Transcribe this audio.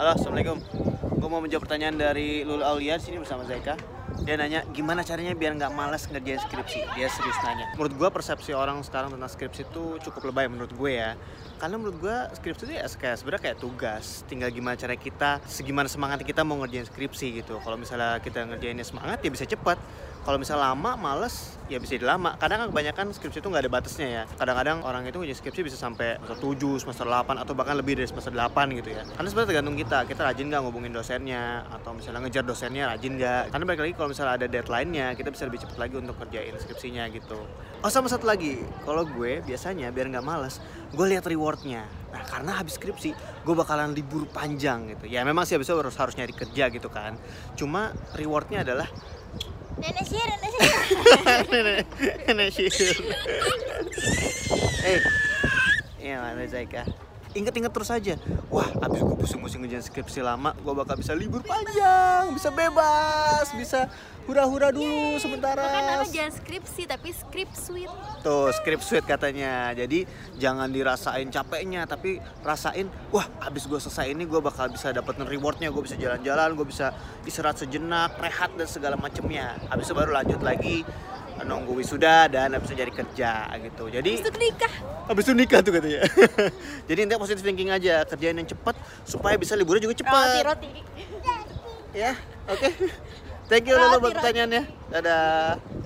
Halo, assalamualaikum. Gue mau menjawab pertanyaan dari Lul Aulia sini bersama Zaika. Dia nanya gimana caranya biar nggak malas ngerjain skripsi. Dia serius nanya. Menurut gue persepsi orang sekarang tentang skripsi itu cukup lebay menurut gue ya. Karena menurut gue skripsi itu ya kayak sebenarnya kayak tugas. Tinggal gimana cara kita, segimana semangatnya kita mau ngerjain skripsi gitu. Kalau misalnya kita ngerjainnya semangat ya bisa cepat. Kalau misalnya lama, males, ya bisa lama. Kadang kan kebanyakan skripsi itu nggak ada batasnya ya. Kadang-kadang orang itu ngerjain skripsi bisa sampai semester 7, semester 8, atau bahkan lebih dari semester 8 gitu ya. Karena sebenarnya tergantung kita. Kita rajin nggak ngubungin dosennya, atau misalnya ngejar dosennya rajin nggak. Karena balik lagi kalau misalnya ada deadline-nya, kita bisa lebih cepat lagi untuk kerjain skripsinya gitu. Oh sama satu lagi, kalau gue biasanya biar nggak males, gue lihat rewardnya. Nah karena habis skripsi, gue bakalan libur panjang gitu. Ya memang sih habis itu harus harus nyari kerja gitu kan. Cuma rewardnya adalah Nenek Sheer, Nenek Sheer. Nenek Sheer. hey, ini mana Zaika? Ingat-ingat terus aja. Wah, abis gue pusing-pusing ngerjain skripsi lama, gue bakal bisa libur panjang, bisa bebas, bisa hura-hura dulu sementara. Bukan namanya jangan skripsi, tapi script suite. Tuh, script suite katanya. Jadi jangan dirasain capeknya, tapi rasain, wah, abis gue selesai ini gue bakal bisa dapetin rewardnya, gue bisa jalan-jalan, gue bisa istirahat sejenak, rehat dan segala macemnya. Abis itu baru lanjut lagi nunggu wisuda dan habis itu cari kerja gitu. Jadi Untuk nikah. habis itu nikah tuh katanya. Jadi intinya positive thinking aja, kerjain yang cepat supaya bisa liburnya juga Roti, cepat. roti. Ya, oke. Thank you Roti, Lulu buat roti. pertanyaannya. Dadah.